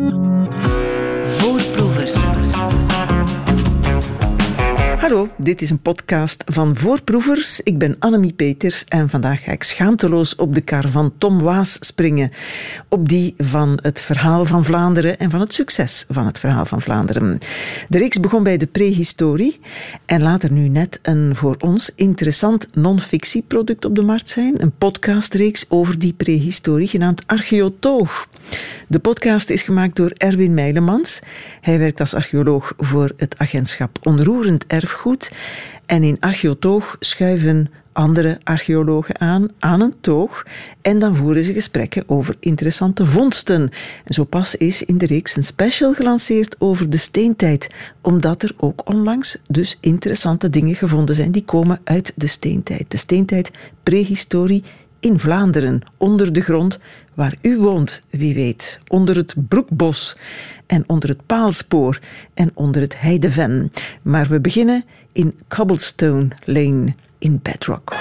Voorproevers. Hallo, dit is een podcast van Voorproevers. Ik ben Annemie Peters en vandaag ga ik schaamteloos op de kar van Tom Waas springen. Op die van het verhaal van Vlaanderen en van het succes van het verhaal van Vlaanderen. De reeks begon bij de prehistorie en laat er nu net een voor ons interessant non-fictieproduct op de markt zijn. Een podcastreeks over die prehistorie genaamd Archeotoog. De podcast is gemaakt door Erwin Meilemans. Hij werkt als archeoloog voor het agentschap Onroerend Erfgoed. En in Archeotoog schuiven andere archeologen aan aan een toog en dan voeren ze gesprekken over interessante vondsten. En zo pas is in de reeks een special gelanceerd over de steentijd, omdat er ook onlangs dus interessante dingen gevonden zijn die komen uit de steentijd. De steentijd prehistorie in Vlaanderen, onder de grond, waar u woont, wie weet. Onder het Broekbos en onder het Paalspoor en onder het Heideven. Maar we beginnen in Cobblestone Lane in Bedrock.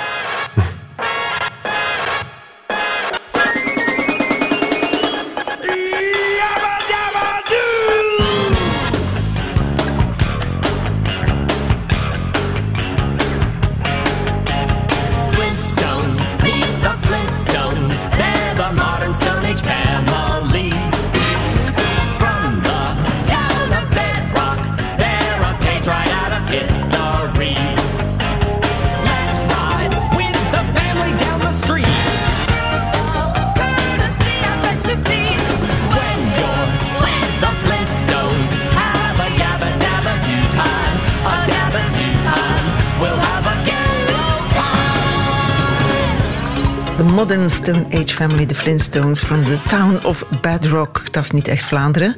Modern Stone Age Family, de Flintstones from the town of Bedrock. Dat is niet echt Vlaanderen.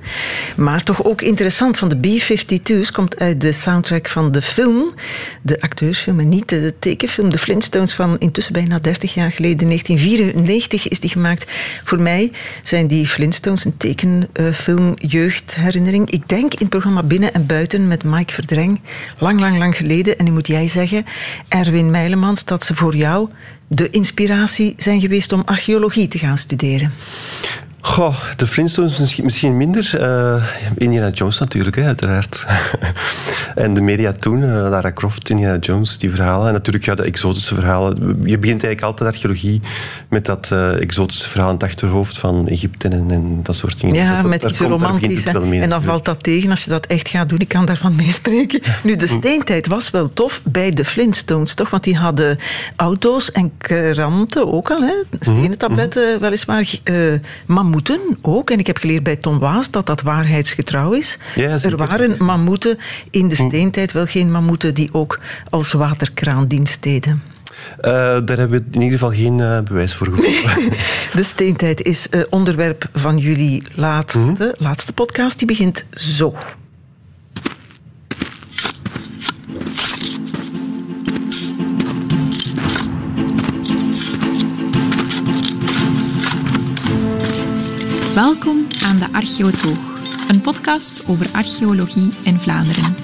Maar toch ook interessant. Van de B-52's komt uit de soundtrack van de film. De acteursfilm en niet de tekenfilm. De Flintstones van intussen bijna 30 jaar geleden. 1994 is die gemaakt. Voor mij zijn die Flintstones een tekenfilm jeugdherinnering. Ik denk in het programma Binnen en Buiten met Mike Verdreng. Lang, lang, lang geleden. En nu moet jij zeggen, Erwin Meilemans, dat ze voor jou de inspiratie zijn geweest om archeologie te gaan studeren? Goh, de Flintstones misschien, misschien minder. Eh, Indiana Jones natuurlijk, hè, uiteraard. en de media toen, eh, Lara Croft, Indiana Jones, die verhalen. En natuurlijk ja, de exotische verhalen. Je begint eigenlijk altijd archeologie met dat eh, exotische verhaal in het achterhoofd van Egypte en, en dat soort dingen. Dus Ja, dat- met iets romantisch. En dan natuurlijk. valt dat tegen als je dat echt gaat doen. Ik kan daarvan meespreken. Nu, de steentijd was wel tof bij de Flintstones, toch? Want die hadden auto's en kranten ook al. Hè? Stenen tabletten, weliswaar. Mammoeten ook. En ik heb geleerd bij Tom Waas dat dat waarheidsgetrouw is. Ja, er waren mammoeten in de steentijd, wel geen mammoeten die ook als waterkraandienst deden. Eh, daar hebben we in ieder geval geen eh, bewijs voor gevonden. De steentijd is eh, onderwerp van jullie laatste, laatste podcast. Die begint zo. Welkom aan de Archeotoog, een podcast over archeologie in Vlaanderen.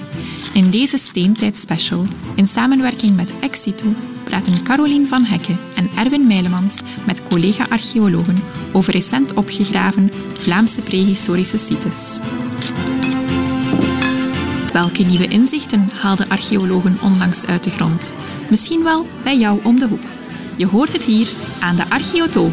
In deze Steentijd-special, in samenwerking met Exito, praten Carolien van Hekke en Erwin Meilemans met collega-archeologen over recent opgegraven Vlaamse prehistorische sites. Welke nieuwe inzichten haalden archeologen onlangs uit de grond? Misschien wel bij jou om de hoek. Je hoort het hier aan de Archeotoog.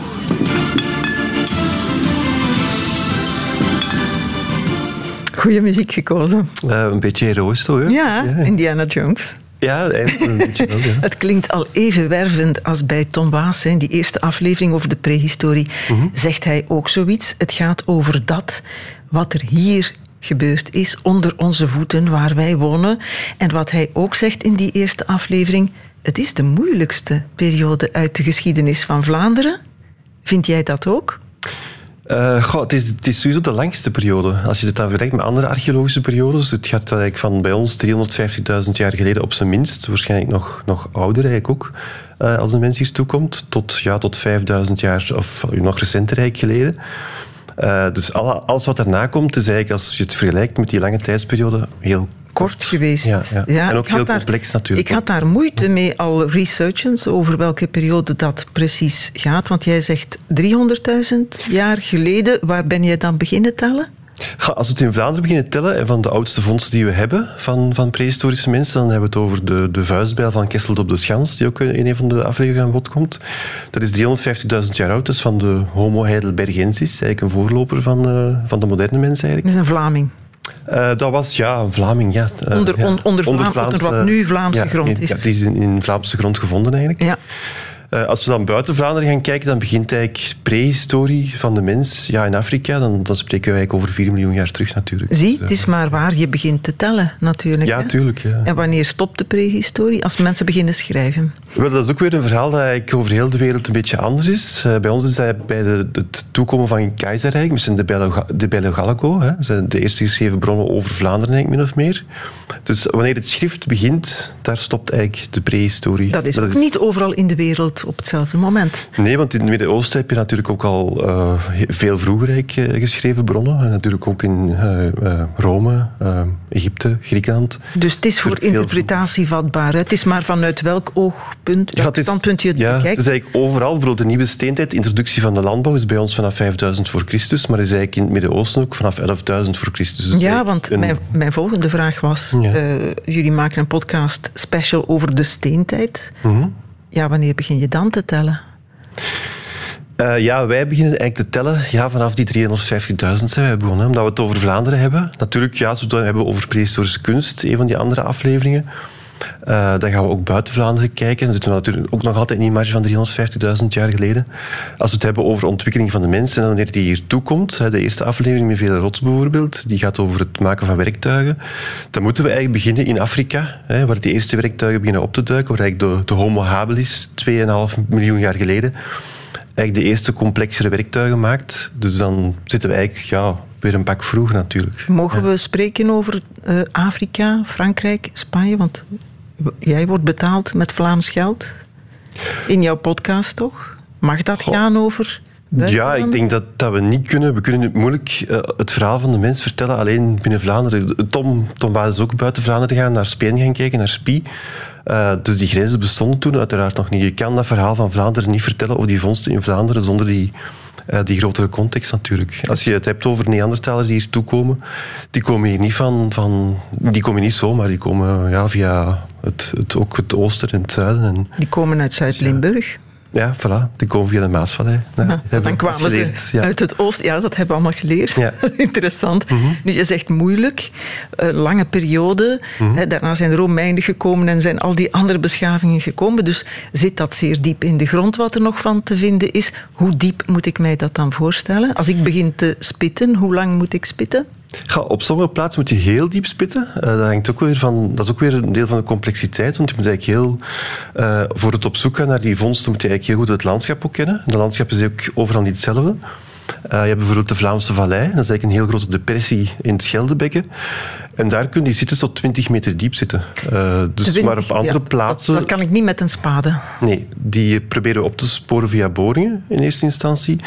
Goeie muziek gekozen. Eh, een beetje heroïs toch, hè? Ja, ja. Indiana Jones. Ja, een beetje wel, ja. Het klinkt al even wervend als bij Tom Waas. In die eerste aflevering over de prehistorie zegt hij ook zoiets. Het gaat over dat wat er hier gebeurd is, onder onze voeten, waar wij wonen. En wat hij ook zegt in die eerste aflevering... Het is de moeilijkste periode uit de geschiedenis van Vlaanderen. Vind jij dat ook? Eh, goh, het, is, sowieso de langste periode. Als je het dan vergelijkt met andere archeologische periodes, het gaat eigenlijk van bij ons 350.000 jaar geleden op zijn minst, waarschijnlijk nog, nog ouder eigenlijk ook, eh, als een mens hier toekomt, tot, ja, tot 5000 jaar of nog recenter eigenlijk geleden. Eh, dus alle, alles wat daarna komt, is eigenlijk, als je het vergelijkt met die lange tijdsperiode, heel kort geweest. Ja, ja. En ook heel daar- complex natuurlijk. Ik had daar moeite mee al researchens over welke periode dat precies gaat. Want jij zegt 300.000 jaar geleden. Waar ben jij dan beginnen tellen? Als we het in Vlaanderen beginnen tellen, en van de oudste vondsten die we hebben van, van prehistorische mensen, dan hebben we het over de, de vuistbijl van Kessel op de Schans, die ook in een van de afleveringen aan bod komt. Dat is 350.000 jaar oud, dat is van de Homo heidelbergensis, eigenlijk een voorloper van, eh, van de moderne mens Dat eigenlijk. is een Vlaming. Eh, dat was ja, een Vlaming, ja. Eh, Onder- ja. on- onder Vlaam- onder wat nu Vlaamse ja, grond in- is. Ja, het is in, in Vlaamse grond gevonden eigenlijk. Ja. Eh, als we dan buiten Vlaanderen gaan kijken, dan begint eigenlijk prehistorie van de mens. Ja, in Afrika, dan, dan spreken we eigenlijk over 4 miljoen jaar terug natuurlijk. Zie, Dus, het is maar waar je begint te tellen, natuurlijk. Ja, hè. tuurlijk. Ja. En wanneer stopt de prehistorie? Als mensen beginnen schrijven. Wel, dat is ook weer een verhaal dat eigenlijk over heel de wereld een beetje anders is. Eh, bij ons is dat bij de, het toekomen van een keizerrijk, misschien de Bello, de Bello Gallico, hè, zijn de eerste geschreven bronnen over Vlaanderen, eigenlijk, min of meer. Dus wanneer het schrift begint, daar stopt eigenlijk de prehistorie. Dat is ook niet overal in de wereld op hetzelfde moment. Nee, want in het Midden-Oosten heb je natuurlijk ook al eh, veel vroeger eh, geschreven bronnen. En natuurlijk ook in Rome, Egypte, Griekenland. Dus het is voor interpretatie vatbaar. hè. Het is maar vanuit welk oogpunt, Ja, welk het is- standpunt je het ja, bekijkt. Het is eigenlijk overal, bijvoorbeeld de nieuwe steentijd, de introductie van de landbouw is bij ons vanaf 5000 voor Christus, maar is eigenlijk in het Midden-Oosten ook vanaf 11.000 voor Christus. Dus Ja, want een- mijn, mijn volgende vraag was... Ja. eh, jullie maken een podcast special over de steentijd. Mhm. Ja, wanneer begin je dan te tellen? Eh, ja, wij beginnen eigenlijk te tellen ja, vanaf die 350.000 zijn wij begonnen. Omdat we het over Vlaanderen hebben. Natuurlijk, ja, als we het hebben over prehistorische kunst, een van die andere afleveringen. Eh, dan gaan we ook buiten Vlaanderen kijken. Dan zitten we natuurlijk ook nog altijd in die marge van 350.000 jaar geleden. Als we het hebben over ontwikkeling van de mens en wanneer die hier toekomt, de eerste aflevering met Vele Rots bijvoorbeeld, die gaat over het maken van werktuigen. Dan moeten we eigenlijk beginnen in Afrika, hè, waar die eerste werktuigen beginnen op te duiken, waar eigenlijk de, de Homo habilis 2,5 miljoen jaar geleden eigenlijk de eerste complexere werktuigen maakt. Dus dan zitten we eigenlijk ja, weer een pak vroeg natuurlijk. Mogen we spreken over eh, Afrika, Frankrijk, Spanje? Want jij wordt betaald met Vlaams geld. In jouw podcast toch? Mag dat Goh. gaan over... Ja, ik denk dat, dat we niet kunnen. We kunnen het moeilijk eh, het verhaal van de mens vertellen alleen binnen Vlaanderen. Tom, Tom Baas is ook buiten Vlaanderen gaan, naar Speen gaan kijken, naar Spie. Eh, dus die grenzen bestonden toen uiteraard nog niet. Je kan dat verhaal van Vlaanderen niet vertellen of die vondsten in Vlaanderen zonder die, eh, die grotere context natuurlijk. Als je het hebt over Neandertalers die hier toekomen, die komen hier niet van, van die komen niet zomaar, die komen ja, via het, het, ook het oosten en het zuiden. En, Die komen uit Zuid-Limburg. Ja, voilà, die komen via de Maasvallei. Ja, Ja, hebben dan kwamen ze ja. uit het oosten. Ja, dat hebben we allemaal geleerd. Ja. Mhm. Interessant. Nu, je zegt moeilijk, eh, lange periode. Mhm. Hè, daarna zijn de Romeinen gekomen en zijn al die andere beschavingen gekomen. Dus zit dat zeer diep in de grond wat er nog van te vinden is? Hoe diep moet ik mij dat dan voorstellen? Als ik begin te spitten, hoe lang moet ik spitten? Ga, op sommige plaatsen moet je heel diep spitten. Eh, dat, hangt ook weer van, dat is ook weer een deel van de complexiteit. Want je moet eigenlijk heel, eh, voor het op zoek gaan naar die vondsten, moet je eigenlijk heel goed het landschap ook kennen. De landschap is ook overal niet hetzelfde. Eh, je hebt bijvoorbeeld de Vlaamse Vallei. Dat is eigenlijk een heel grote depressie in het Scheldebekken. En daar kunnen die zitters tot 20 meter diep zitten. Eh, dus maar op andere ja, plaatsen... Dat, dat kan ik niet met een spade. Nee, die proberen we op te sporen via boringen in eerste instantie.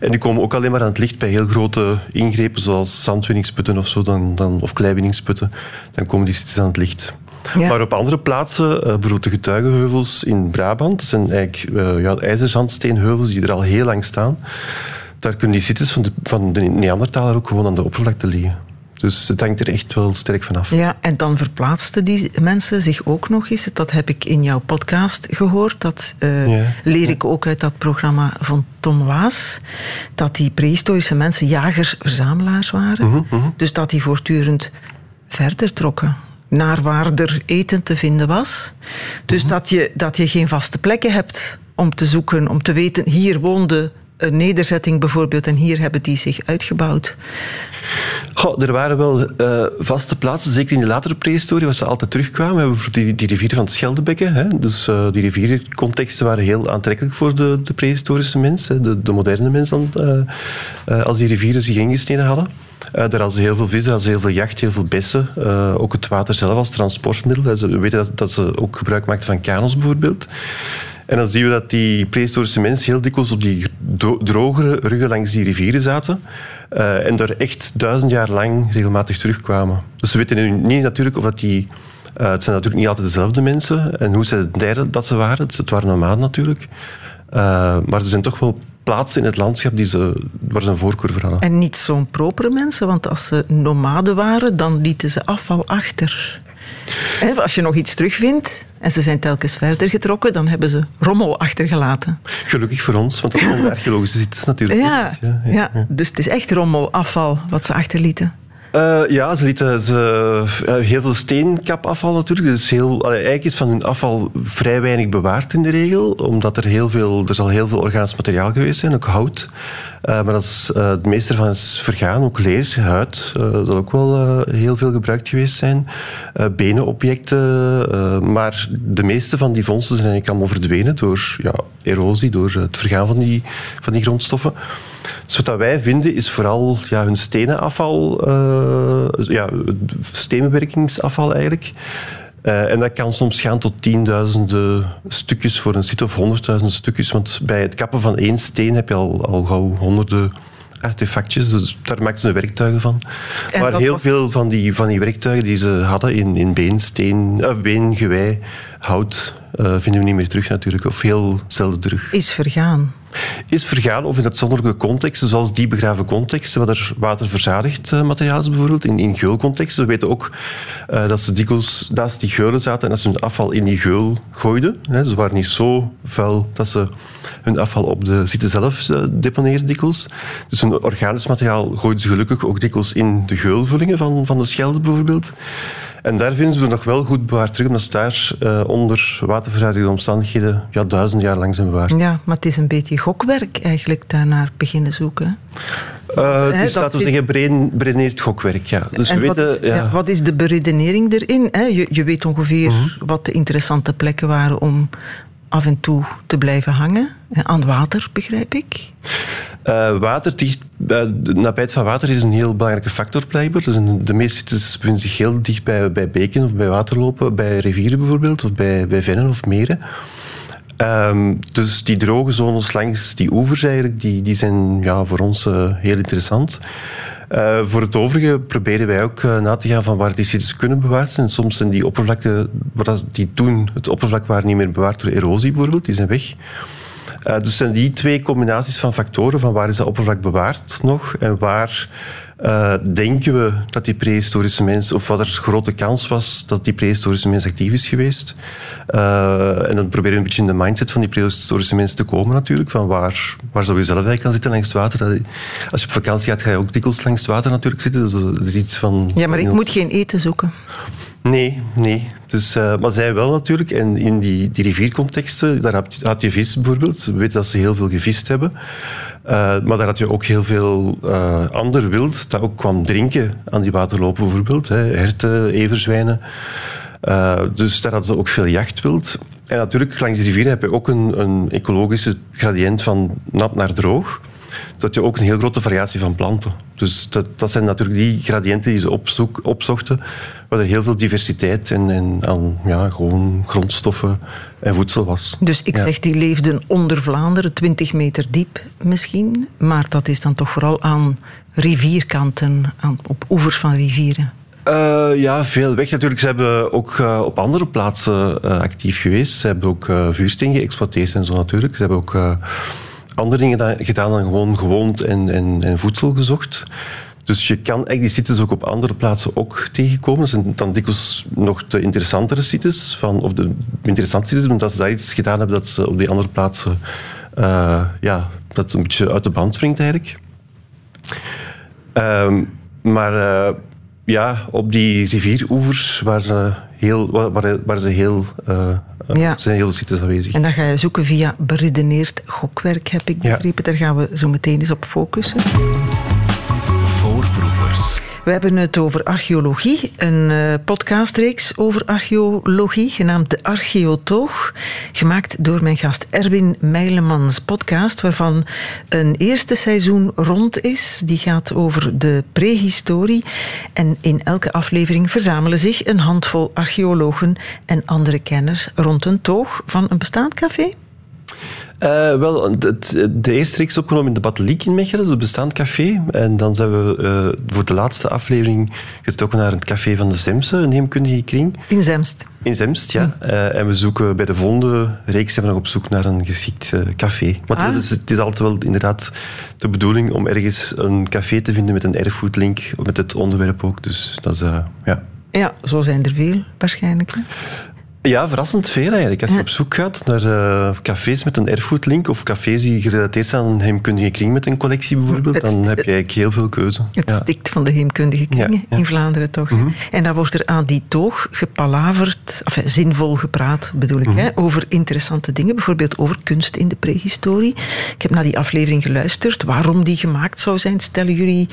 En die komen ook alleen maar aan het licht bij heel grote ingrepen, zoals zandwinningsputten of zo, dan, dan, of kleiwinningsputten. Dan komen die zitters aan het licht. Ja. Maar op andere plaatsen, eh, bijvoorbeeld de getuigenheuvels in Brabant, dat zijn eigenlijk eh, ja, ijzerzandsteenheuvels die er al heel lang staan. Daar kunnen die zitters van de, van de Neandertaler ook gewoon aan de oppervlakte liggen. Dus het hangt er echt wel sterk vanaf. Ja, en dan verplaatsten die mensen zich ook nog eens. Dat heb ik in jouw podcast gehoord. Dat eh, Ja. leer ik ook uit dat programma van Tom Waas. Dat die prehistorische mensen jagers-verzamelaars waren. Mhm, Dus dat die voortdurend verder trokken. Naar waar er eten te vinden was. Dus Mhm. dat, je, dat je geen vaste plekken hebt om te zoeken, om te weten... hier woonde een nederzetting bijvoorbeeld en hier hebben die zich uitgebouwd. Er waren wel eh, vaste plaatsen, zeker in de latere prehistorie, waar ze altijd terugkwamen. We hebben bijvoorbeeld die, die rivieren van het Scheldebekken. Hè. Dus eh, die riviercontexten waren heel aantrekkelijk voor de, de prehistorische mens, hè. De, de moderne mens dan, eh, als die rivieren zich ingesneden hadden. Eh, daar hadden ze heel veel vis, daar ze heel veel jacht, heel veel bessen. Ook het water zelf als transportmiddel. We weten dat, dat ze ook gebruik maakten van kano's bijvoorbeeld. En dan zien we dat die prehistorische mensen heel dikwijls op die drogere ruggen langs die rivieren zaten. eh, en daar echt duizend jaar lang regelmatig terugkwamen. Dus we weten nu niet natuurlijk of dat die... eh, het zijn natuurlijk niet altijd dezelfde mensen. En hoe ze deden dat ze waren. Het waren nomaden natuurlijk. Eh, maar er zijn toch wel plaatsen in het landschap die ze, waar ze een voorkeur voor hadden. En niet zo'n propere mensen, want als ze nomaden waren, dan lieten ze afval achter. Als je nog iets terugvindt en ze zijn telkens verder getrokken, dan hebben ze rommel achtergelaten. Gelukkig voor ons, want dat zijn de archeologische sites natuurlijk. Ja, Dus ja, dus het is echt rommel, afval, wat ze achterlieten. Eh, ja, ze lieten ze, eh, heel veel steenkapafval natuurlijk. Dus heel, eigenlijk is van hun afval vrij weinig bewaard in de regel, omdat er heel veel, er zal heel veel organisch materiaal geweest zijn, ook hout. Eh, maar dat is, het meeste ervan is vergaan, ook leer, huid. dat zal ook wel heel veel gebruikt geweest zijn. Benenobjecten. maar de meeste van die vondsten zijn eigenlijk allemaal verdwenen door ja, erosie, door het vergaan van die, van die grondstoffen. Dus wat dat wij vinden is vooral ja, hun stenen afval, eh, ja, steenbewerkingsafval eigenlijk. Eh, en dat kan soms gaan tot tienduizenden stukjes voor een site of honderdduizenden stukjes. Want bij het kappen van één steen heb je al, al gauw honderden artefactjes. Dus daar maken ze werktuigen van. En maar heel was- veel van die, van die werktuigen die ze hadden in, in been, steen, of been, gewei, hout, eh, vinden we niet meer terug natuurlijk. Of heel zelden terug Is vergaan. is vergaan of in uitzonderlijke contexten, zoals die begraven contexten, waar er waterverzadigd eh, materiaal is bijvoorbeeld, in, in geulcontexten. We weten ook eh, dat ze dikwijls naast die geulen zaten en dat ze hun afval in die geul gooiden. Hè. Ze waren niet zo vuil dat ze hun afval op de site zelf deponeerden dikwijls. Dus hun organisch materiaal gooiden ze gelukkig ook dikwijls in de geulvullingen van, van de Schelde bijvoorbeeld. En daar vinden ze het nog wel goed bewaard terug, omdat ze daar eh, onder waterverzadigde omstandigheden ja, duizend jaar lang zijn bewaard. Ja, maar het is een beetje gokwerk eigenlijk daarnaar beginnen zoeken. Eh, het Hè, is, dat laten we zeggen, gokwerk. Ja. Dus we en wat, weten, is, ja, ja, wat is de beredenering erin? Hè? Je, je weet ongeveer Mhm. wat de interessante plekken waren om af en toe te blijven hangen. Aan water, begrijp ik. Eh, water, eh, de nabijheid van water is een heel belangrijke factor blijkbaar. Dus de meeste sites bevinden zich heel dicht bij, bij beken of bij waterlopen, bij rivieren bijvoorbeeld, of bij, bij vennen of meren. Ehm, dus die droge zones langs die oevers eigenlijk, die, die zijn ja, voor ons eh, heel interessant. Voor het overige proberen wij ook na te gaan van waar die sites kunnen bewaard zijn. Soms zijn die oppervlakken, die toen het oppervlak waren, niet meer bewaard door erosie bijvoorbeeld, die zijn weg. Eh, dus zijn die twee combinaties van factoren, van waar is dat oppervlak bewaard nog en waar eh, denken we dat die prehistorische mens, of wat er grote kans was dat die prehistorische mens actief is geweest. Eh, en dan proberen we een beetje in de mindset van die prehistorische mens te komen natuurlijk, van waar, waar zou je zelf eigenlijk kan zitten langs het water. Dat- Als je op vakantie gaat, ga je ook dikwijls langs het water natuurlijk zitten. Dus dat is iets van... Ja, maar ik moet geen eten zoeken. Nee, nee. Dus, eh, maar zij wel natuurlijk. En in die, die riviercontexten, daar had, je vis bijvoorbeeld. We weten dat ze heel veel gevist hebben. Eh, maar daar had je ook heel veel eh, ander wild dat ook kwam drinken aan die waterlopen bijvoorbeeld. Hè. Herten, everzwijnen. Dus daar hadden ze ook veel jachtwild. En natuurlijk, langs die rivieren heb je ook een, een ecologische gradient van nat naar droog. Dat je ook een heel grote variatie van planten. Dus dat, dat zijn natuurlijk die gradiënten die ze opzoek, opzochten, waar er heel veel diversiteit en, en aan ja, gewoon grondstoffen en voedsel was. Dus ik Ja. zeg, die leefden onder Vlaanderen, 20 meter diep misschien. Maar dat is dan toch vooral aan rivierkanten, aan, op oevers van rivieren. Eh, ja, veel weg natuurlijk. Ze hebben ook eh, op andere plaatsen eh, actief geweest. Ze hebben ook vuursteen geëxploiteerd en zo natuurlijk. Ze hebben ook andere dingen da- gedaan dan gewoon gewoond en, voedsel gezocht. Dus je kan eigenlijk die sites ook op andere plaatsen ook tegenkomen. Dat zijn dan dikwijls nog de interessantere sites, van, of de interessante sites, omdat ze daar iets gedaan hebben dat ze op die andere plaatsen eh, ja, dat een beetje uit de band springt eigenlijk. Ehm, maar eh, ja, op die rivieroevers waren ze heel, wa- waren, waren ze heel, eh, Ja. zijn heel aanwezig. En dan ga je zoeken via beredeneerd gokwerk, heb ik Ja. begrepen. Daar gaan we zo meteen eens op focussen. We hebben het over archeologie, een eh, podcastreeks over archeologie, genaamd De Archeotoog, gemaakt door mijn gast Erwin Meilemans podcast, waarvan een eerste seizoen rond is. Die gaat over de prehistorie. En in elke aflevering verzamelen zich een handvol archeologen en andere kenners rond een toog van een bestaand café. Eh, wel, het, de eerste reeks is opgenomen in de Bateliek in Mechelen, het bestaand café. En dan zijn we eh, voor de laatste aflevering getrokken naar het café van de Zemse, een heemkundige kring. In Zemst. In Zemst, ja. Eh, en we zoeken bij de volgende reeks zijn we nog op zoek naar een geschikt café. Want Ah. het, is, het is altijd wel inderdaad de bedoeling om ergens een café te vinden met een erfgoedlink, met het onderwerp ook. Dus dat is, ja. Ja, zo zijn er veel waarschijnlijk. hè. Ja, verrassend veel eigenlijk. Als je op zoek gaat naar eh, cafés met een erfgoedlink of cafés die gerelateerd zijn aan een heemkundige kring met een collectie bijvoorbeeld, Het- dan heb je eigenlijk heel veel keuze. Het Ja. stikt van de heemkundige kringen Ja, Mhm. ja. in Vlaanderen toch. En dan wordt er aan die toog gepalaverd, enfin, zinvol gepraat bedoel ik, Mhm. hè, over interessante dingen. Bijvoorbeeld over kunst in de prehistorie. Ik heb naar die aflevering geluisterd. Waarom die gemaakt zou zijn, stellen jullie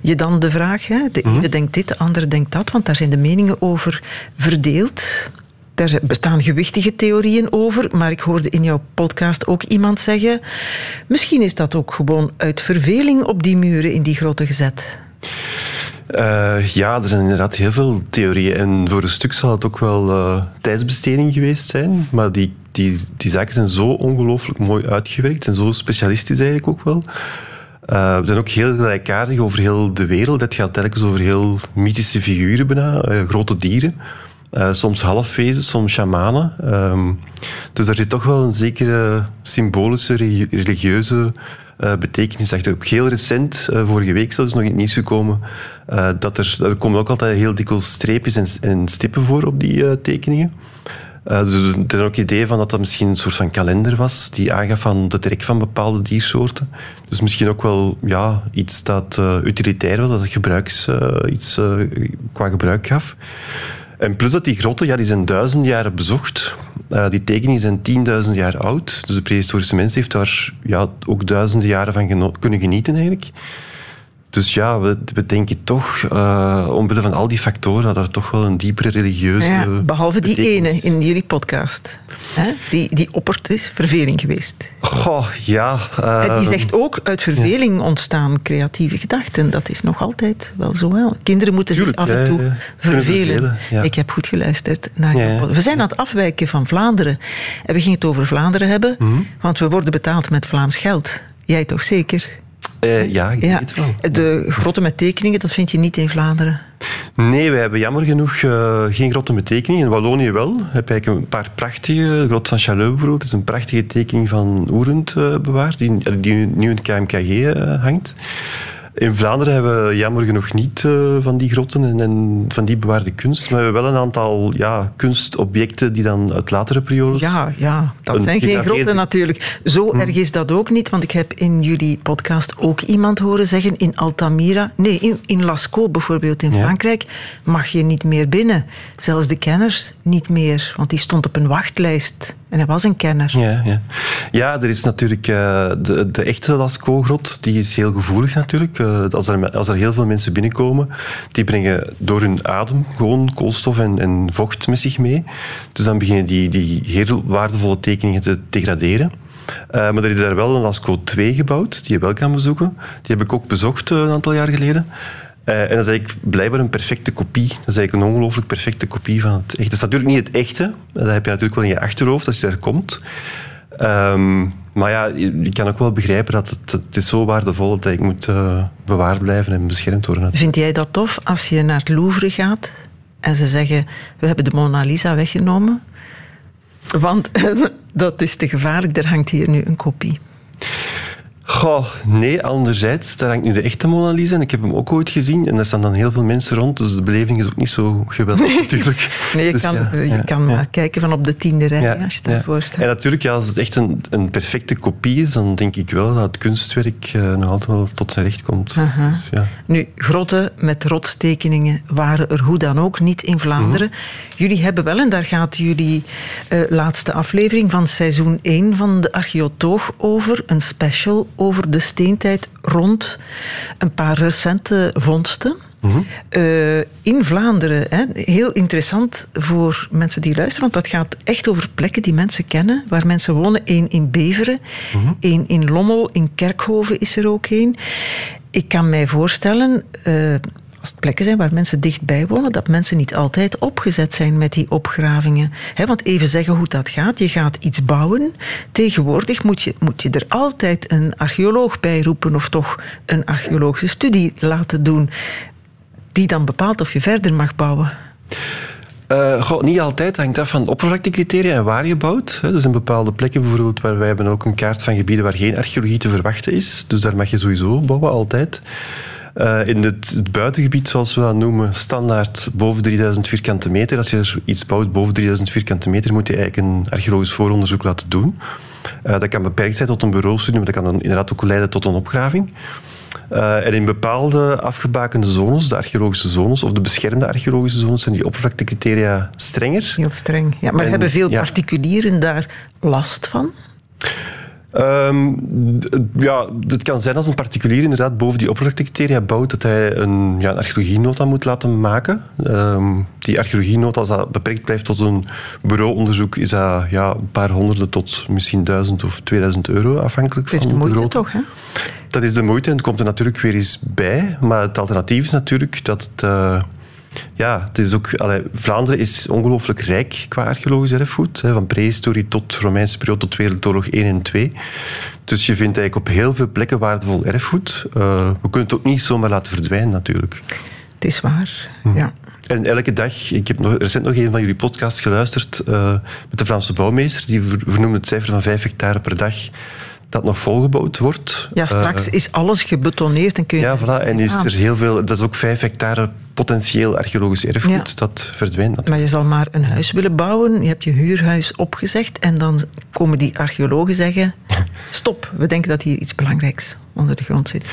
je dan de vraag. Hè? De Mhm. ene denkt dit, de andere denkt dat. Want daar zijn de meningen over verdeeld. Zijn- bestaan gewichtige theorieën over, maar ik hoorde in jouw podcast ook iemand zeggen: misschien is dat ook gewoon uit verveling op die muren in die grotten gezet. Eh, ja, er zijn inderdaad heel veel theorieën. En voor een stuk zal het ook wel eh, tijdsbesteding geweest zijn. Maar die, die, die zaken zijn zo ongelooflijk mooi uitgewerkt en zo specialistisch eigenlijk ook wel. Eh, we zijn ook heel gelijkaardig over heel de wereld. Het gaat telkens over heel mythische figuren bijna, grote dieren. Eh, soms halfwezens, soms shamanen. Ehm, dus daar zit toch wel een zekere symbolische, re- religieuze eh, betekenis achter. Ook heel recent, eh, vorige week zelfs nog in het nieuws gekomen, dat er, er komen ook altijd heel dikwijls streepjes en, en stippen voor op die tekeningen. Dus er is ook het idee van dat dat misschien een soort van kalender was die aangaf aan de trek van bepaalde diersoorten. Dus misschien ook wel ja, iets dat utilitair was, dat het gebruiks, iets qua gebruik gaf. En plus dat die grotten, ja, die zijn duizenden jaren bezocht. Eh, die tekeningen zijn tienduizend jaar oud. Dus de prehistorische mens heeft daar ja, ook duizenden jaren van kunnen genieten eigenlijk. Dus ja, we, we denken toch, eh, omwille van al die factoren, dat er toch wel een diepere religieuze... Ja, behalve die betekenis- ene in jullie podcast. Hè? Die, die oppert is verveling geweest. Goh, ja. En eh, die zegt ook, uit verveling ontstaan creatieve gedachten. Dat is nog altijd wel zo. Hè? Kinderen moeten Tuurlijk, zich af en toe ja, vervelen. Ik heb goed geluisterd naar pod- We zijn aan het afwijken van Vlaanderen. En we gingen het over Vlaanderen hebben, Mhm. want we worden betaald met Vlaams geld. Jij toch zeker? Eh, ja, ik denk Ja. het wel. De grotten met tekeningen, dat vind je niet in Vlaanderen. Nee, wij hebben jammer genoeg eh, geen grotten met tekeningen. In Wallonië wel. Heb ik een paar prachtige. De grot van Chaleu bijvoorbeeld is een prachtige tekening van Oerend eh, bewaard, die, die nu in het KMKG hangt. In Vlaanderen hebben we jammer genoeg niet eh, van die grotten en, en van die bewaarde kunst. Maar we hebben wel een aantal ja, kunstobjecten die dan uit latere periodes... Ja, ja, dat zijn geen grotten natuurlijk. Zo Hm. erg is dat ook niet, want ik heb in jullie podcast ook iemand horen zeggen in Altamira, nee, in, in Lascaux bijvoorbeeld in Ja. Frankrijk, mag je niet meer binnen. Zelfs de kenners niet meer, want die stond op een wachtlijst en hij was een kenner. Ja, ja. ja, er is natuurlijk eh, de, de echte Lascaux-grot, die is heel gevoelig natuurlijk. Eh, als, er, als er heel veel mensen binnenkomen, die brengen door hun adem gewoon koolstof en, en vocht met zich mee. Dus dan beginnen die, die heel waardevolle tekeningen te degraderen. Eh, maar er is daar wel een Lascaux 2 gebouwd, die je wel kan bezoeken. Die heb ik ook bezocht een aantal jaar geleden. Eh, en dat is eigenlijk blijkbaar een perfecte kopie. Dat is eigenlijk een ongelooflijk perfecte kopie van het echte. Dat is natuurlijk niet het echte. Dat heb je natuurlijk wel in je achterhoofd als je daar komt. Ehm, maar ja, je kan ook wel begrijpen dat het, het is zo waardevol dat het moet eh, bewaard blijven en beschermd worden. Vind jij dat tof als je naar het Louvre gaat en ze zeggen, we hebben de Mona Lisa weggenomen? Want dat is te gevaarlijk, er hangt hier nu een kopie. Goh, nee, anderzijds, daar hangt nu de echte Mona Lisa en ik heb hem ook ooit gezien en daar staan dan heel veel mensen rond, dus de beleving is ook niet zo geweldig natuurlijk. Nee, je Dus kan, ja, je ja, kan ja. maar kijken van op de tiende rij, als je ervoor staat. En natuurlijk, ja, als het echt een, een perfecte kopie is, dan denk ik wel dat het kunstwerk eh, nog altijd wel tot zijn recht komt. Dus, ja. Nu, grotten met rotstekeningen waren er hoe dan ook niet in Vlaanderen. Mhm. Jullie hebben wel, en daar gaat jullie eh, laatste aflevering van seizoen 1 van de Archeotoog over, een special over de steentijd rond een paar recente vondsten. Mhm. Eh, in Vlaanderen. Hè. Heel interessant voor mensen die luisteren, want dat gaat echt over plekken die mensen kennen, waar mensen wonen. Eén in Beveren, één in Lommel, in Kerkhoven is er ook één. Ik kan mij voorstellen, eh, als plekken zijn waar mensen dichtbij wonen, dat mensen niet altijd opgezet zijn met die opgravingen. Want even zeggen hoe dat gaat. Je gaat iets bouwen. Tegenwoordig moet je, moet je er altijd een archeoloog bij roepen of toch een archeologische studie laten doen die dan bepaalt of je verder mag bouwen. Eh, niet altijd. Hangt af van oppervlaktecriteria en waar je bouwt. Er zijn bepaalde plekken bijvoorbeeld waar wij hebben ook een kaart van gebieden waar geen archeologie te verwachten is. Dus daar mag je sowieso bouwen, altijd. Eh, in het, het buitengebied, zoals we dat noemen, standaard boven 3000 vierkante meter. Als je er iets bouwt boven 3000 vierkante meter, moet je eigenlijk een archeologisch vooronderzoek laten doen. Eh, dat kan beperkt zijn tot een bureaustudie, maar dat kan dan inderdaad ook leiden tot een opgraving. Uh, en in bepaalde afgebakende zones, de archeologische zones of de beschermde archeologische zones, zijn die oppervlaktecriteria strenger. Heel streng. Ja, maar En- hebben veel ja. particulieren daar last van? Ehm, ja, het kan zijn als een particulier inderdaad boven die oppervlaktecriteria bouwt, dat hij een, ja, een archeologienota moet laten maken. Ehm, die archeologienota, als dat beperkt blijft tot een bureauonderzoek, is dat ja, een paar honderden tot misschien duizend of 2000 euro, afhankelijk van de de moeite toch, hè? Dat is de moeite en het komt er natuurlijk weer eens bij. Maar het alternatief is natuurlijk dat het... eh, ja, het is ook, allee, Vlaanderen is ongelooflijk rijk qua archeologisch erfgoed. Hè, van prehistorie tot Romeinse periode tot Wereldoorlog 1 en 2. Dus je vindt eigenlijk op heel veel plekken waardevol erfgoed. Eh, we kunnen het ook niet zomaar laten verdwijnen natuurlijk. Het is waar. Hm. Ja. En elke dag, ik heb nog, recent nog een van jullie podcasts geluisterd eh, met de Vlaamse bouwmeester. Die ver- vernoemde het cijfer van 5 hectare per dag dat nog volgebouwd wordt. ja, straks Eh, is alles gebetoneerd en kun je... Ja, voilà. En is er heel veel... Dat is ook vijf hectare potentieel archeologisch erfgoed. Ja. Dat verdwijnt natuurlijk. Maar je zal maar een huis willen bouwen, je hebt je huurhuis opgezegd en dan komen die archeologen zeggen... Stop, we denken dat hier iets belangrijks onder de grond zit.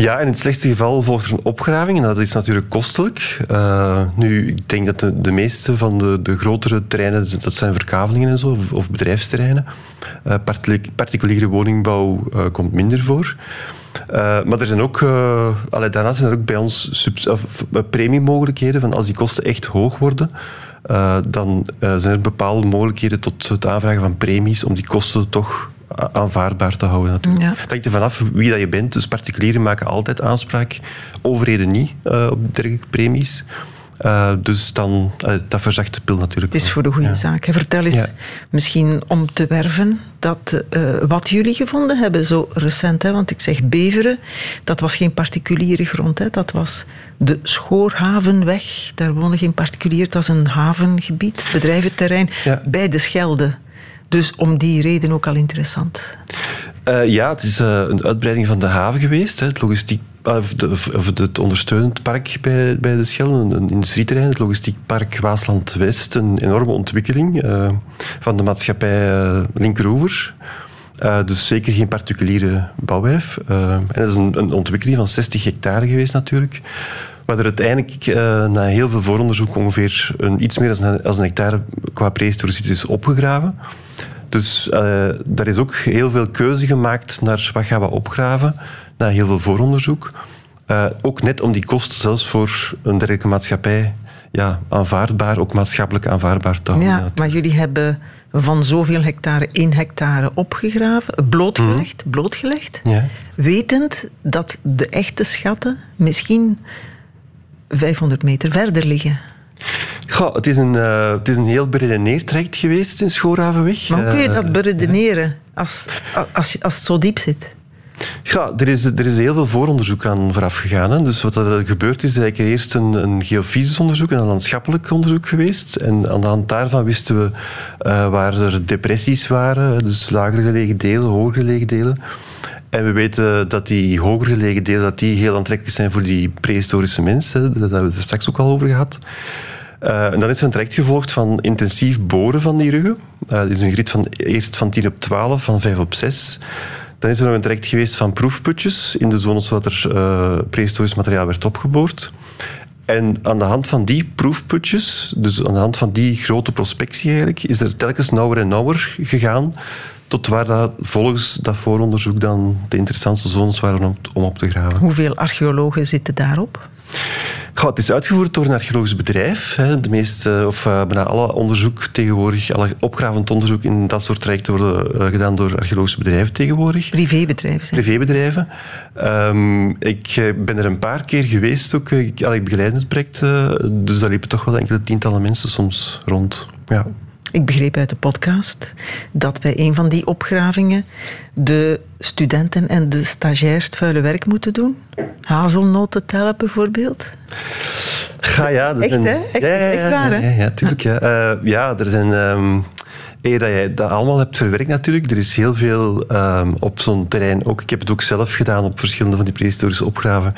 Ja, in het slechtste geval volgt er een opgraving. En dat is natuurlijk kostelijk. Eh, nu, ik denk dat de, de meeste van de, de grotere terreinen... Dat zijn verkavelingen en zo, of, bedrijfsterreinen. Partili- particuliere woningbouw eh, komt minder voor. Maar er zijn ook, daarnaast zijn er ook bij ons premiemogelijkheden. Van als die kosten echt hoog worden, dan zijn er bepaalde mogelijkheden tot het aanvragen van premies om die kosten toch aanvaardbaar te houden. Natuurlijk. Ja. Het hangt er vanaf wie dat je bent. Dus particulieren maken altijd aanspraak, overheden niet eh, op dergelijke premies. Eh, dus dan, eh, dat verzacht de pil natuurlijk. Het is voor de goede Ja. zaak. Vertel eens, Ja. misschien om te werven, dat, wat jullie gevonden hebben zo recent. Hè? Want ik zeg Beveren, dat was geen particuliere grond. Hè? Dat was de Schoorhavenweg. Daar wonen geen particulier. Dat is een havengebied, bedrijventerrein, Ja. bij de Schelde. Dus om die reden ook al interessant. Eh, ja, het is eh, een uitbreiding van de haven geweest. Hè. Het, logistiek, of de, of het ondersteunend park bij, bij de Schelde, een, een industrieterrein. Het logistiek park Waasland-West, een enorme ontwikkeling eh, van de maatschappij eh, Linkeroever. Dus zeker geen particuliere bouwwerf. En dat is een ontwikkeling van 60 hectare geweest natuurlijk. Waar er uiteindelijk eh, na heel veel vooronderzoek ongeveer een, iets meer dan een, als een hectare qua prehistoriciteit is opgegraven. Dus eh, daar is ook heel veel keuze gemaakt naar wat gaan we opgraven, na heel veel vooronderzoek. Eh, ook net om die kosten zelfs voor een dergelijke maatschappij ja, aanvaardbaar, ook maatschappelijk aanvaardbaar te houden. Ja, maar jullie hebben van zoveel hectare één hectare opgegraven, blootgelegd, blootgelegd Ja. wetend dat de echte schatten misschien 500 meter verder liggen. Goh, het, is een, eh, het is een heel beredeneerd traject geweest in Schoorhavenweg. Maar hoe kun je Eh, dat beredeneren als, als, als het zo diep zit? Ja, er is, er is heel veel vooronderzoek aan vooraf gegaan. Hè. Dus wat er gebeurd is, is eigenlijk eerst een, een geofysisch onderzoek en een landschappelijk onderzoek geweest. En aan de hand daarvan wisten we eh, waar er depressies waren, dus lager gelegen delen, hoger gelegen delen. En we weten dat die hoger gelegen delen dat die heel aantrekkelijk zijn voor die prehistorische mensen. Daar hebben we het straks ook al over gehad. Eh, en dan is er een traject gevolgd van intensief boren van die ruggen. Dat is een grid van eerst van 10 op 12, van 5 op 6. Dan is er nog een traject geweest van proefputjes in de zones waar er eh, prehistorisch materiaal werd opgeboord. En aan de hand van die proefputjes, dus aan de hand van die grote prospectie eigenlijk, is er telkens nauwer en nauwer gegaan tot waar dat volgens dat vooronderzoek dan de interessantste zones waren om, om op te graven. Hoeveel archeologen zitten daarop? Goh, het is uitgevoerd door een archeologisch bedrijf. Hè. De meeste, of eh, bijna alle onderzoek tegenwoordig, alle opgravend onderzoek in dat soort trajecten worden eh, gedaan door archeologische bedrijven tegenwoordig. Privébedrijven. Privébedrijven. Ehm, ik eh, ben er een paar keer geweest ook. Ik, allee, ik begeleid het project, dus daar liepen toch wel enkele tientallen mensen soms rond. Ja. Ik begreep uit de podcast dat bij een van die opgravingen de studenten en de stagiairs het vuile werk moeten doen. Hazelnoten tellen bijvoorbeeld. Ga ja, dat Echt, zijn- hè? Echt, ja, ja, echt ja, waar, hè? Ja, ja, tuurlijk. Ja, Eh, ja er zijn... ehm, eer dat jij dat allemaal hebt verwerkt natuurlijk. Er is heel veel ehm, op zo'n terrein. Ook, ik heb het ook zelf gedaan op verschillende van die prehistorische opgraven.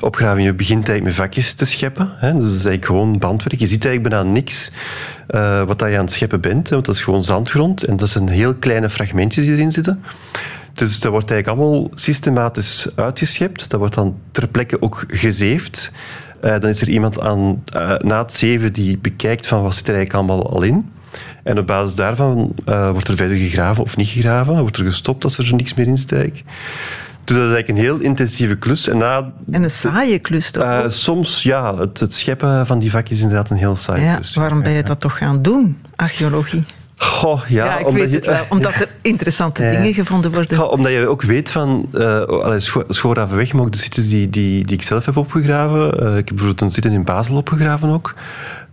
opgravingen. Je begint eigenlijk met vakjes te scheppen. Hè. Dus dat is eigenlijk gewoon bandwerk. Je ziet eigenlijk bijna niks eh, wat dat je aan het scheppen bent. Want dat is gewoon zandgrond. En dat zijn heel kleine fragmentjes die erin zitten. Dus dat wordt eigenlijk allemaal systematisch uitgeschept. Dat wordt dan ter plekke ook gezeefd. Eh, dan is er iemand aan, eh, na het zeven die bekijkt van wat zit er eigenlijk allemaal al in. En op basis daarvan eh, wordt er verder gegraven of niet gegraven. Wordt er gestopt als er niks meer in. Dus dat is eigenlijk een heel intensieve klus. En na, En een saaie klus toch? eh, soms, ja, het, het scheppen van die vakjes is inderdaad een heel saai ja, klus. waarom ben je dat toch gaan doen, archeologie? Goh, ja, omdat je- het. Omdat er interessante dingen gevonden worden. Omdat je ook weet van... Scho- Schoorhavenweg, maar ook de sites die, die, die ik zelf heb opgegraven. Ik heb bijvoorbeeld een site in Basel opgegraven ook.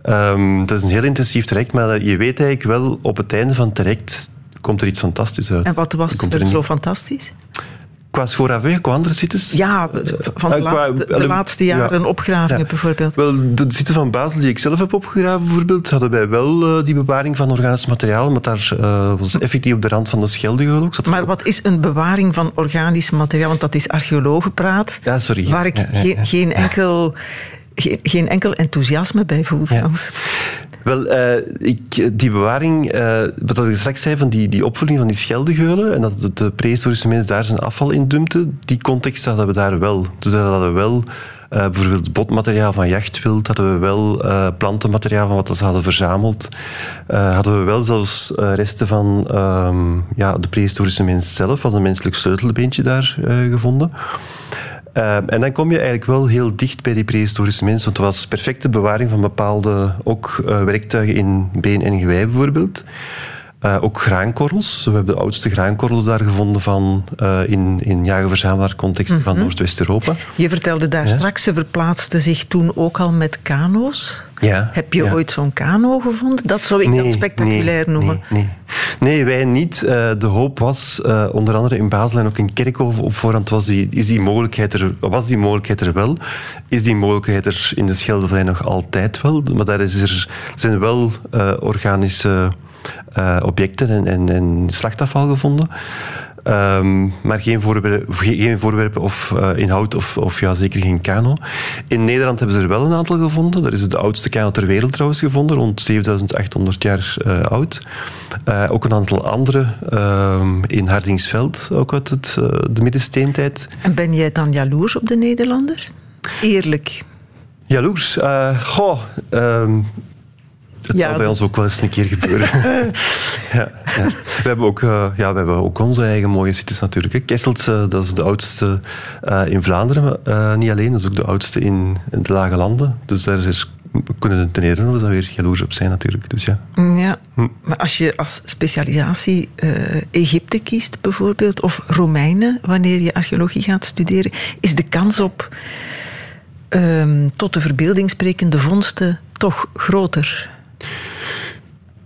Ehm, dat is een heel intensief traject, maar je weet eigenlijk wel op het einde van het traject komt er iets fantastisch uit. En wat was er zo fantastisch? Qua Schoorhavenweg, qua andere sites? Ja, van de, Eh, qua- laatste, de laatste jaren ja. opgravingen Ja. bijvoorbeeld. Wel, de site van Basel die ik zelf heb opgegraven, bijvoorbeeld, hadden wij wel eh, die bewaring van organisch materiaal, maar daar eh, was effectief op de rand van de Scheldegeul ook. Zat Maar wat is een bewaring van organisch materiaal? Want dat is archeologenpraat. Ja, sorry. Waar ik Ja, geen, enkel, geen, enkel enthousiasme bij voel zelfs. Wel, eh, ik, die bewaring, eh, wat ik straks zei van die, die opvulling van die scheldegeulen en dat de, prehistorische mens daar zijn afval in dumpte, die context hadden we daar wel. Dus dat hadden we wel eh, bijvoorbeeld botmateriaal van jachtwild, hadden we wel plantenmateriaal van wat ze hadden verzameld, hadden we wel zelfs resten van ehm, ja, de prehistorische mens zelf, van een menselijk sleutelbeentje daar gevonden. Uh, en dan kom je eigenlijk wel heel dicht bij die prehistorische mens, want het was perfecte bewaring van bepaalde ook uh, werktuigen in been en gewei bijvoorbeeld. Uh, ook graankorrels. We hebben de oudste graankorrels daar gevonden van uh, in, in mm -hmm. van Noordwest-Europa. Je vertelde daar ja? straks, ze verplaatsten zich toen ook al met kano's. Ja, Heb je ja. ooit zo'n kano gevonden? Dat zou ik nee, dan spectaculair nee, noemen. Nee, nee. nee, wij niet. Uh, de hoop was, uh, onder andere in Basel en ook in Kerkhoven op voorhand, was die, is die mogelijkheid er, was die mogelijkheid er wel. Is die mogelijkheid er in de Scheldevlei nog altijd wel. Maar daar is er, zijn wel uh, organische objecten en, en, en slachtafval gevonden. Um, maar geen voorwerpen, geen voorwerpen of uh, inhoud of, of ja, zeker geen kano. In Nederland hebben ze er wel een aantal gevonden. Er is de oudste kano ter wereld trouwens gevonden, rond 7800 jaar uh, oud. Uh, ook een aantal andere in Hardingsveld, ook uit het, de middensteentijd. En ben jij dan jaloers op de Nederlander? Eerlijk. Jaloers? goh... Um, het ja, zal bij ons ook wel eens een keer gebeuren. ja, ja. We, hebben ook, uh, ja, we hebben ook onze eigen mooie sites natuurlijk. Hè. Kesselt, uh, dat is de oudste uh, in Vlaanderen, maar niet alleen. Dat is ook de oudste in, in de Lage Landen. Dus daar is, kunnen de Nederlanders dan weer jaloers op zijn natuurlijk. Dus ja. ja, hm. maar als je als specialisatie Egypte kiest bijvoorbeeld, of Romeinen, wanneer je archeologie gaat studeren, is de kans op um, tot de verbeelding sprekende vondsten toch groter?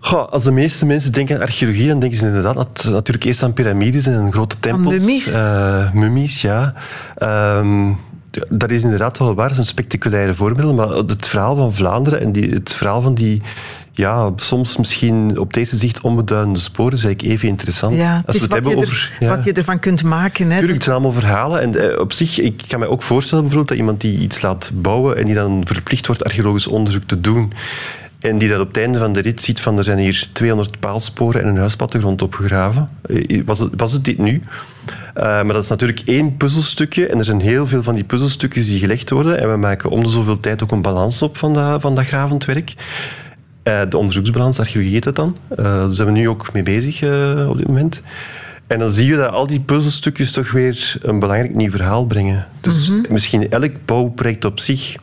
Goh, als de meeste mensen denken aan archeologie, dan denken ze inderdaad natuurlijk eerst aan piramides en grote tempels. Mummies? Uh, mummies, ja. Um, dat is inderdaad wel waar, dat zijn spectaculaire voorbeelden. Maar het verhaal van Vlaanderen en die, het verhaal van die ja, soms misschien op deze zicht onbeduidende sporen is eigenlijk even interessant. Ja, Als we het wat, hebben je over, er, ja. wat je ervan kunt maken. Hè, Tuurlijk, het zijn allemaal verhalen. En uh, op zich, ik kan me ook voorstellen bijvoorbeeld dat iemand die iets laat bouwen en die dan verplicht wordt archeologisch onderzoek te doen. En die dat op het einde van de rit ziet van er zijn hier 200 paalsporen en een huisplattegrond opgegraven. Was het, was het dit nu? Uh, maar dat is natuurlijk één puzzelstukje en er zijn heel veel van die puzzelstukjes die gelegd worden. En we maken om de zoveel tijd ook een balans op van dat, van dat gravend werk. Uh, de onderzoeksbalans, archeologie heet het dan. Uh, daar zijn we nu ook mee bezig op dit moment. En dan zie je dat al die puzzelstukjes toch weer een belangrijk nieuw verhaal brengen. Dus Mhm. mm -hmm. misschien elk bouwproject op zich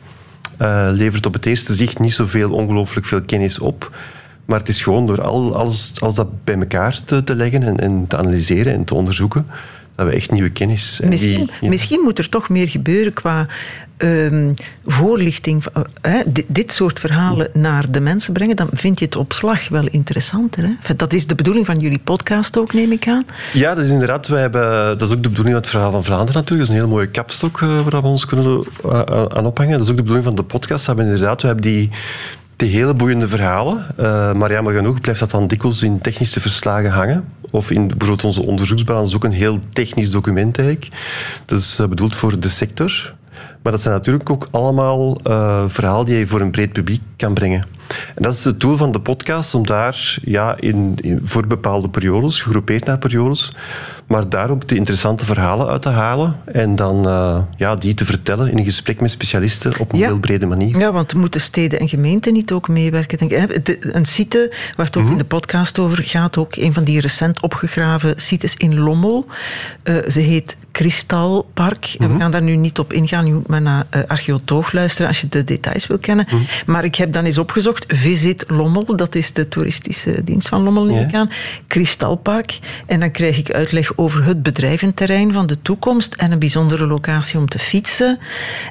Eh, levert op het eerste zicht niet zoveel ongelooflijk veel kennis op. Maar het is gewoon door al, alles, alles dat bij elkaar te, te leggen en, en te analyseren en te onderzoeken, dat we echt nieuwe kennis... en Misschien, die- ja. misschien moet er toch meer gebeuren qua ehm, voorlichting. hè, dit, soort verhalen naar de mensen brengen. Dan vind je het op slag wel interessanter. Hè? Dat is de bedoeling van jullie podcast ook, neem ik aan. Ja, dat is inderdaad. Wij hebben, dat is ook de bedoeling van het verhaal van Vlaanderen natuurlijk. Dat is een heel mooie kapstok eh, waar we ons kunnen eh, aan ophangen. Dat is ook de bedoeling van de podcast. Dat we inderdaad, we hebben die, die hele boeiende verhalen. Maar jammer genoeg blijft dat dan dikwijls in technische verslagen hangen. Of in bijvoorbeeld onze onderzoeksbalans ook een heel technisch document eigenlijk. Dat is bedoeld voor de sector. Maar dat zijn natuurlijk ook allemaal eh, verhalen die je voor een breed publiek kan brengen. En dat is het doel van de podcast, om daar ja, in, in- voor bepaalde periodes, gegroepeerd naar periodes, maar daar ook de interessante verhalen uit te halen en dan eh, ja, die te vertellen in een gesprek met specialisten op een Ja. heel brede manier. Ja, want moeten steden en gemeenten niet ook meewerken? Denk ik. Hè, de- Een site waar het ook in de podcast over gaat, ook een van die recent opgegraven sites in Lommel. Eh, ze heet Kristalpark. En we gaan daar nu niet op ingaan. Je moet maar naar uh, Archeotoog luisteren als je de details wil kennen. Maar ik heb dan eens opgezocht. Visit Lommel, dat is de toeristische dienst van Lommel, neem ik aan. Kristalpark. En dan krijg ik uitleg over het bedrijventerrein van de toekomst en een bijzondere locatie om te fietsen.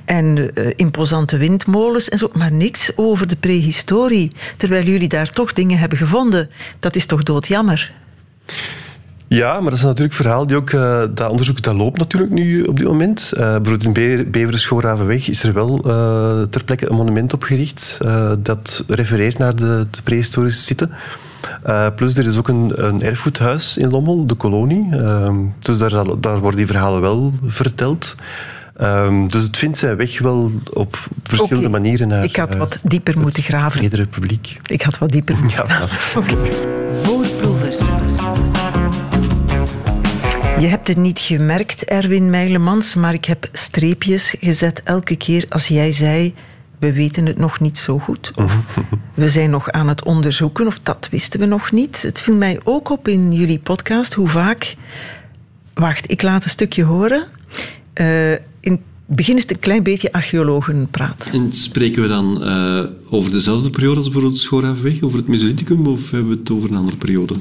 En eh, imposante windmolens en zo. Maar niks over de prehistorie. Terwijl jullie daar toch dingen hebben gevonden. Dat is toch doodjammer? Ja, maar dat is natuurlijk een verhaal die ook... eh, dat onderzoek dat loopt natuurlijk nu op dit moment. Eh bijvoorbeeld in Be Beveren-Schoorhavenweg is er wel eh, ter plekke een monument opgericht dat refereert naar de, de prehistorische site. Eh, plus er is ook een, een erfgoedhuis in Lommel, de kolonie. Ehm, dus daar, zal- daar worden die verhalen wel verteld. Ehm, dus het vindt zijn weg wel op verschillende manieren naar Ik had wat dieper moeten graven. publiek. Ik had wat dieper moeten Ja, graven. Oké. Je hebt het niet gemerkt, Erwin Meilemans, maar ik heb streepjes gezet elke keer als jij zei... We weten het nog niet zo goed. Of we zijn nog aan het onderzoeken, of dat wisten we nog niet. Het viel mij ook op in jullie podcast hoe vaak... Wacht, ik laat een stukje horen. Eh, in het begin is het een klein beetje archeologenpraat. En spreken we dan eh, over dezelfde periode als bijvoorbeeld Schoorhavenweg, over het Mesolithicum, of hebben we het over een andere periode?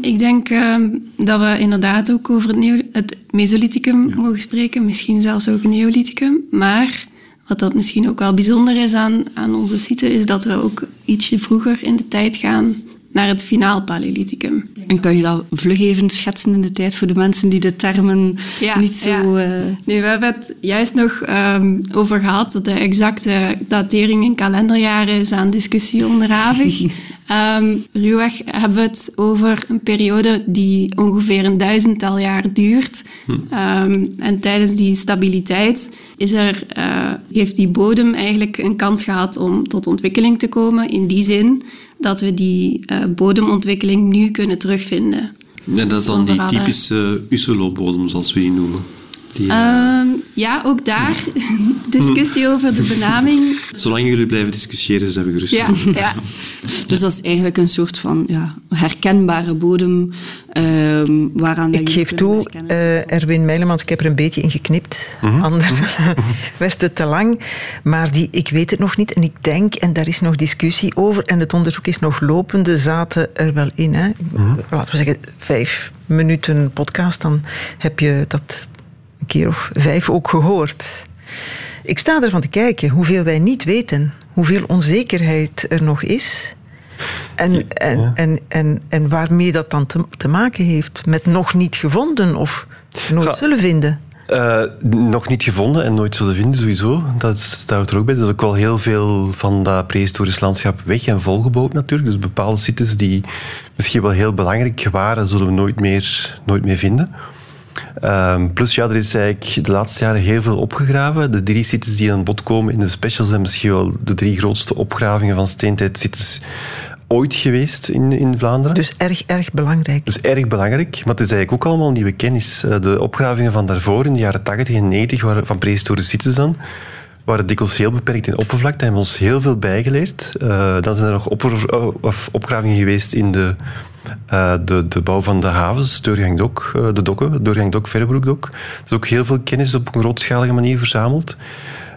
Ik denk ehm, dat we inderdaad ook over het, neo- het Mesolithicum mogen spreken, misschien zelfs ook het Neolithicum. Maar wat dat misschien ook wel bijzonder is aan, aan onze site, is dat we ook ietsje vroeger in de tijd gaan naar het finaal Paleolithicum. En kan je dat vlug even schetsen in de tijd voor de mensen die de termen niet zo... ja. eh, Nu, we hebben het juist nog ehm, over gehad dat de exacte datering in kalenderjaren is aan discussie onderhavig. Ehm ruwweg hebben we het over een periode die ongeveer een duizendtal jaar duurt. Ehm, en tijdens die stabiliteit is er, eh, heeft die bodem eigenlijk een kans gehad om tot ontwikkeling te komen. In die zin dat we die eh, bodemontwikkeling nu kunnen terugvinden. Ja, dat is dan die typische Usselopbodem, zoals we die noemen. Die, eh, Ehm, ja, ook daar discussie over de benaming. Zolang jullie blijven discussiëren, zijn we gerust. Ja, ja. dus dat is eigenlijk een soort van ja, herkenbare bodem ehm, waaraan Ik geef toe, eh, Erwin Meilemans, ik heb er een beetje in geknipt. Anders werd het te lang. Maar die, ik weet het nog niet. En ik denk, en daar is nog discussie over, en het onderzoek is nog lopende, zaten er wel in. Hè. Laten we zeggen, vijf minuten podcast, dan heb je dat een keer of vijf ook gehoord. Ik sta ervan te kijken hoeveel wij niet weten, hoeveel onzekerheid er nog is. En, en, en, en, en waarmee dat dan te, te maken heeft met nog niet gevonden of nooit Ga- zullen vinden. Eh, nog niet gevonden en nooit zullen vinden, sowieso. Dat staat er ook bij. Er is ook wel heel veel van dat prehistorisch landschap weg en volgebouwd natuurlijk. Dus bepaalde sites die misschien wel heel belangrijk waren, zullen we nooit meer, nooit meer vinden. Ehm, plus, ja, er is eigenlijk de laatste jaren heel veel opgegraven. De drie sites die aan bod komen in de specials zijn misschien wel de drie grootste opgravingen van steentijdsites ooit geweest in, in Vlaanderen. Dus erg, erg belangrijk. Is erg belangrijk, maar het is eigenlijk ook allemaal nieuwe kennis. Eh, De opgravingen van daarvoor, in de jaren 80 en 90, waren, van prehistorische sites dan, waren dikwijls heel beperkt in oppervlakte en hebben ons heel veel bijgeleerd. Eh, dan zijn er nog of opgravingen geweest in de, eh, de, de bouw van de havens, Deurgang-Dok, eh, de dokken, Deurgang-Dok, Verrebroek-Dok. Er is ook heel veel kennis op een grootschalige manier verzameld.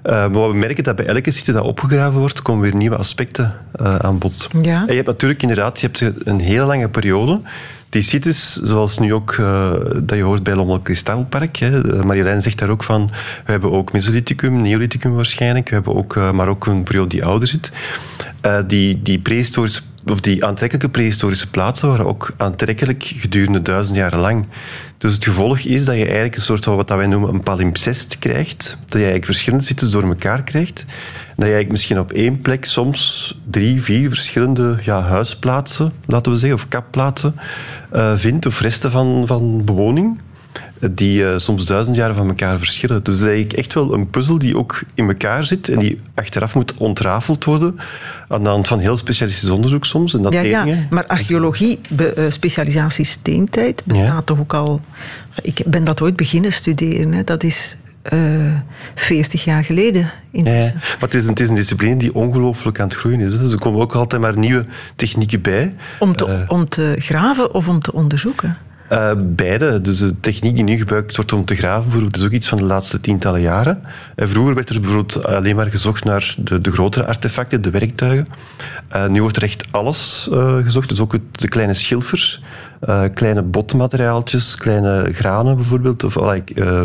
Eh, maar we merken dat bij elke site dat opgegraven wordt, komen weer nieuwe aspecten eh, aan bod. Ja. En je hebt natuurlijk inderdaad je hebt een hele lange periode. Die sites, zoals nu ook eh, dat je hoort bij Lommel Kristalpark, hè, Marjolein zegt daar ook van, we hebben ook Mesolithicum, Neolithicum waarschijnlijk, we hebben ook, maar ook een periode die ouder zit. Die, die prehistorische of die aantrekkelijke prehistorische plaatsen waren ook aantrekkelijk gedurende duizend jaren lang. Dus het gevolg is dat je eigenlijk een soort van wat wij noemen een palimpsest krijgt. Dat je eigenlijk verschillende sites door elkaar krijgt. Dat je eigenlijk misschien op één plek soms drie, vier verschillende ja, huisplaatsen, laten we zeggen, of kapplaatsen eh, vindt, of resten van, van bewoning die eh, soms duizend jaren van elkaar verschillen. Dus het is eigenlijk echt wel een puzzel die ook in elkaar zit en die achteraf moet ontrafeld worden aan de hand van heel specialistisch onderzoek soms. En Ja, ja, dateringen. maar archeologie, be- eh, specialisatie steentijd, bestaat Ja. toch ook al... Ik ben dat ooit beginnen studeren. Hè. Dat is eh 40 jaar geleden. Ja, ja. maar het is, een, het is een discipline die ongelooflijk aan het groeien is. Dus er komen ook altijd maar nieuwe technieken bij. Om, te, om te graven of om te onderzoeken? Eh, beide. Dus de techniek die nu gebruikt wordt om te graven, bijvoorbeeld, is ook iets van de laatste tientallen jaren. En vroeger werd er bijvoorbeeld alleen maar gezocht naar de, de grotere artefacten, de werktuigen. Eh, nu wordt er echt alles eh, gezocht, dus ook de kleine schilfers, eh, kleine botmateriaaltjes, kleine granen bijvoorbeeld, of allerlei eh,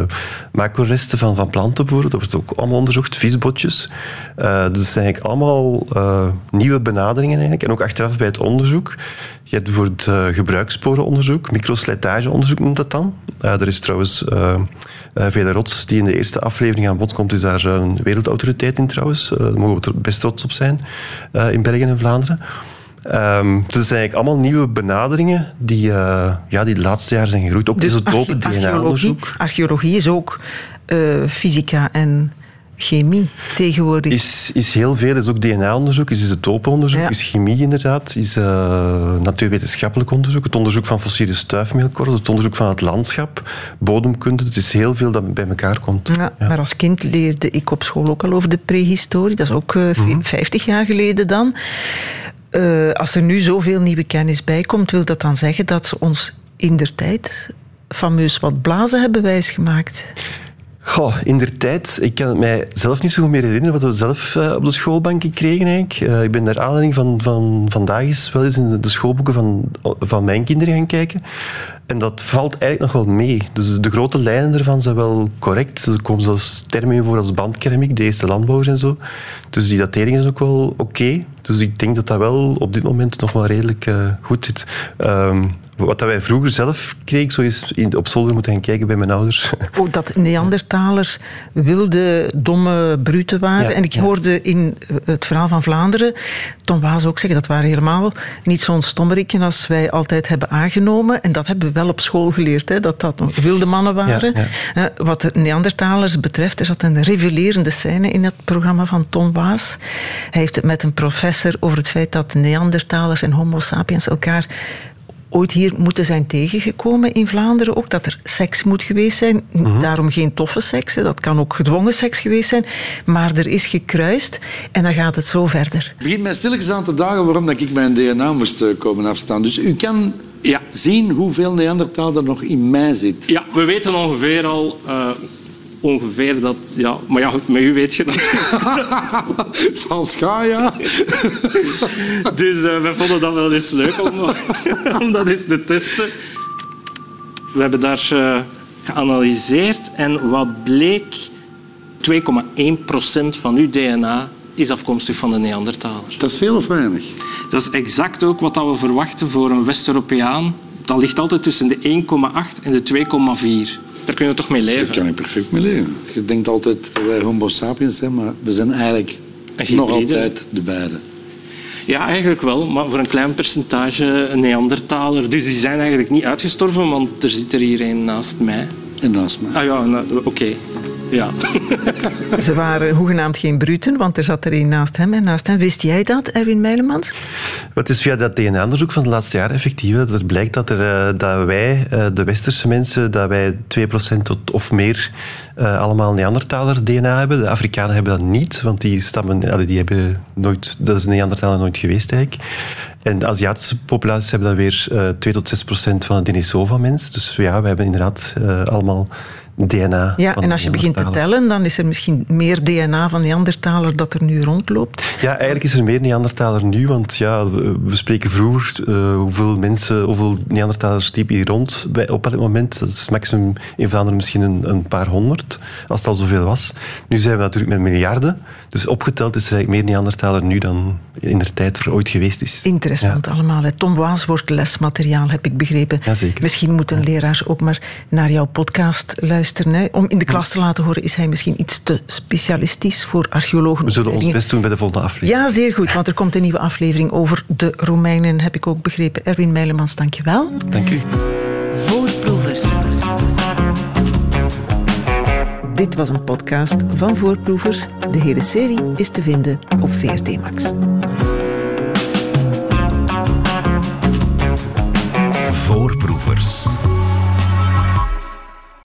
macroresten van, van planten. Dat wordt ook allemaal onderzocht, visbotjes. Eh, dus het zijn eigenlijk allemaal eh, nieuwe benaderingen eigenlijk. En ook achteraf bij het onderzoek. Je hebt bijvoorbeeld uh, gebruikssporenonderzoek, microslijtageonderzoek noemt dat dan. Uh, er is trouwens uh, uh, Vela Rots, die in de eerste aflevering aan bod komt, is daar een wereldautoriteit in trouwens. Uh, daar mogen we best trots op zijn uh, in België en Vlaanderen. Um, dus het zijn eigenlijk allemaal nieuwe benaderingen die, uh, ja, die de laatste jaren zijn gegroeid. Ook dus isotopen, DNA-onderzoek. Archeologie is ook uh, fysica en chemie tegenwoordig. Is, is heel veel. is ook DNA-onderzoek, is isotopenonderzoek, ja. is chemie inderdaad, is uh, natuurwetenschappelijk onderzoek, het onderzoek van fossiele stuifmeelkorrels, het onderzoek van het landschap, bodemkunde. Het is heel veel dat bij elkaar komt. Ja, ja. Maar als kind leerde ik op school ook al over de prehistorie. Dat is ook uh, mm-hmm. 50 jaar geleden dan. Uh, als er nu zoveel nieuwe kennis bij komt, wil dat dan zeggen dat ze ons in der tijd fameus wat blazen hebben wijsgemaakt? Goh, in der tijd, ik kan het mij zelf niet zo goed meer herinneren wat we zelf uh, op de schoolbanken kregen eigenlijk. Uh, ik ben naar aanleiding van, van vandaag eens wel eens in de schoolboeken van, van mijn kinderen gaan kijken. En dat valt eigenlijk nog wel mee. Dus de grote lijnen ervan zijn wel correct. Er komen zelfs termen voor als bandkeramiek, de eerste landbouwers en zo. Dus die datering is ook wel oké. Dus ik denk dat dat wel op dit moment nog wel redelijk uh, goed zit. Um, wat dat wij vroeger zelf kregen, zo is in, op zolder moeten gaan kijken bij mijn ouders. Oh, dat Neandertalers wilde, domme bruten waren. Ja, en ik ja. hoorde in het verhaal van Vlaanderen Tom Waas ook zeggen, dat waren helemaal niet zo'n stommerikken als wij altijd hebben aangenomen. En dat hebben we wel op school geleerd, hè, dat dat wilde mannen waren. Ja, wat de Neandertalers betreft, er zat een revelerende scène in het programma van Tom Waas. Hij heeft het met een professor over het feit dat Neandertalers en Homo sapiens elkaar ooit hier moeten zijn tegengekomen in Vlaanderen ook. Dat er seks moet geweest zijn. Mm-hmm. Daarom geen toffe seks. Hè. Dat kan ook gedwongen seks geweest zijn. Maar er is gekruist en dan gaat het zo verder. Het begint mij stilletjes aan te dagen waarom dat ik mijn DNA moest komen afstaan. Dus u kan ja. zien hoeveel Neandertaal er nog in mij zit. Ja, we weten ongeveer al... Uh, ongeveer dat... Ja, maar ja, met u weet je dat. Zal het gaan, ja. dus uh, we vonden dat wel eens leuk om, om dat eens te testen. We hebben daar uh, geanalyseerd en wat bleek... 2,1% van uw DNA is afkomstig van de Neandertaler. Dat is veel of weinig? Dat is exact ook wat we verwachten voor een West-Europeaan. Dat ligt altijd tussen de 1,8 en de 2,4. Daar kun je toch mee leven? Daar kan je perfect mee leven. Je denkt altijd dat wij homo sapiens zijn, maar we zijn eigenlijk nog altijd de beide. Ja, eigenlijk wel, maar voor een klein percentage een Neandertaler. Dus die zijn eigenlijk niet uitgestorven, want er zit er hier een naast mij. En naast mij. Ah ja, oké. Okay. Ja. Ze waren hoegenaamd geen bruten, want er zat er een naast hem en naast hem. Wist jij dat, Erwin Meilemans? Het is via dat DNA-onderzoek van de laatste jaren effectief. Dat er blijkt dat, er, dat wij, de westerse mensen, dat wij 2% tot of meer uh, allemaal Neandertaler DNA hebben. De Afrikanen hebben dat niet, want die stammen, die hebben nooit, dat is Neandertaler nooit geweest eigenlijk. En de Aziatische populaties hebben dan weer uh, 2 tot 6 procent van de Denisova-mens. Dus ja, we hebben inderdaad allemaal DNA. Ja, van en als je begint te tellen, dan is er misschien meer DNA van Neandertaler dat er nu rondloopt. Ja, eigenlijk is er meer Neandertaler nu, want ja, we spreken vroeger eh, hoeveel mensen, hoeveel Neandertalers liepen hier rond bij, op elk moment. Dat is maximum in Vlaanderen misschien een, een paar honderd, als het al zoveel was. Nu zijn we natuurlijk met miljarden, dus opgeteld is er eigenlijk meer Neandertaler nu dan in de tijd er ooit geweest is. Interessant allemaal. hè. Tom Waas wordt lesmateriaal, heb ik begrepen. Jazeker. Misschien moeten leraars ook maar naar jouw podcast luisteren. Hè? Om in de klas te laten horen, is hij misschien iets te specialistisch voor archeologen. We zullen ons best doen bij de volgende aflevering. Ja, zeer goed, want er komt een nieuwe aflevering over de Romeinen, heb ik ook begrepen. Erwin Meilemans, dank je wel. Dank u. Voorproevers. Dit was een podcast van Voorproevers. De hele serie is te vinden op VRT Max. Voorproevers.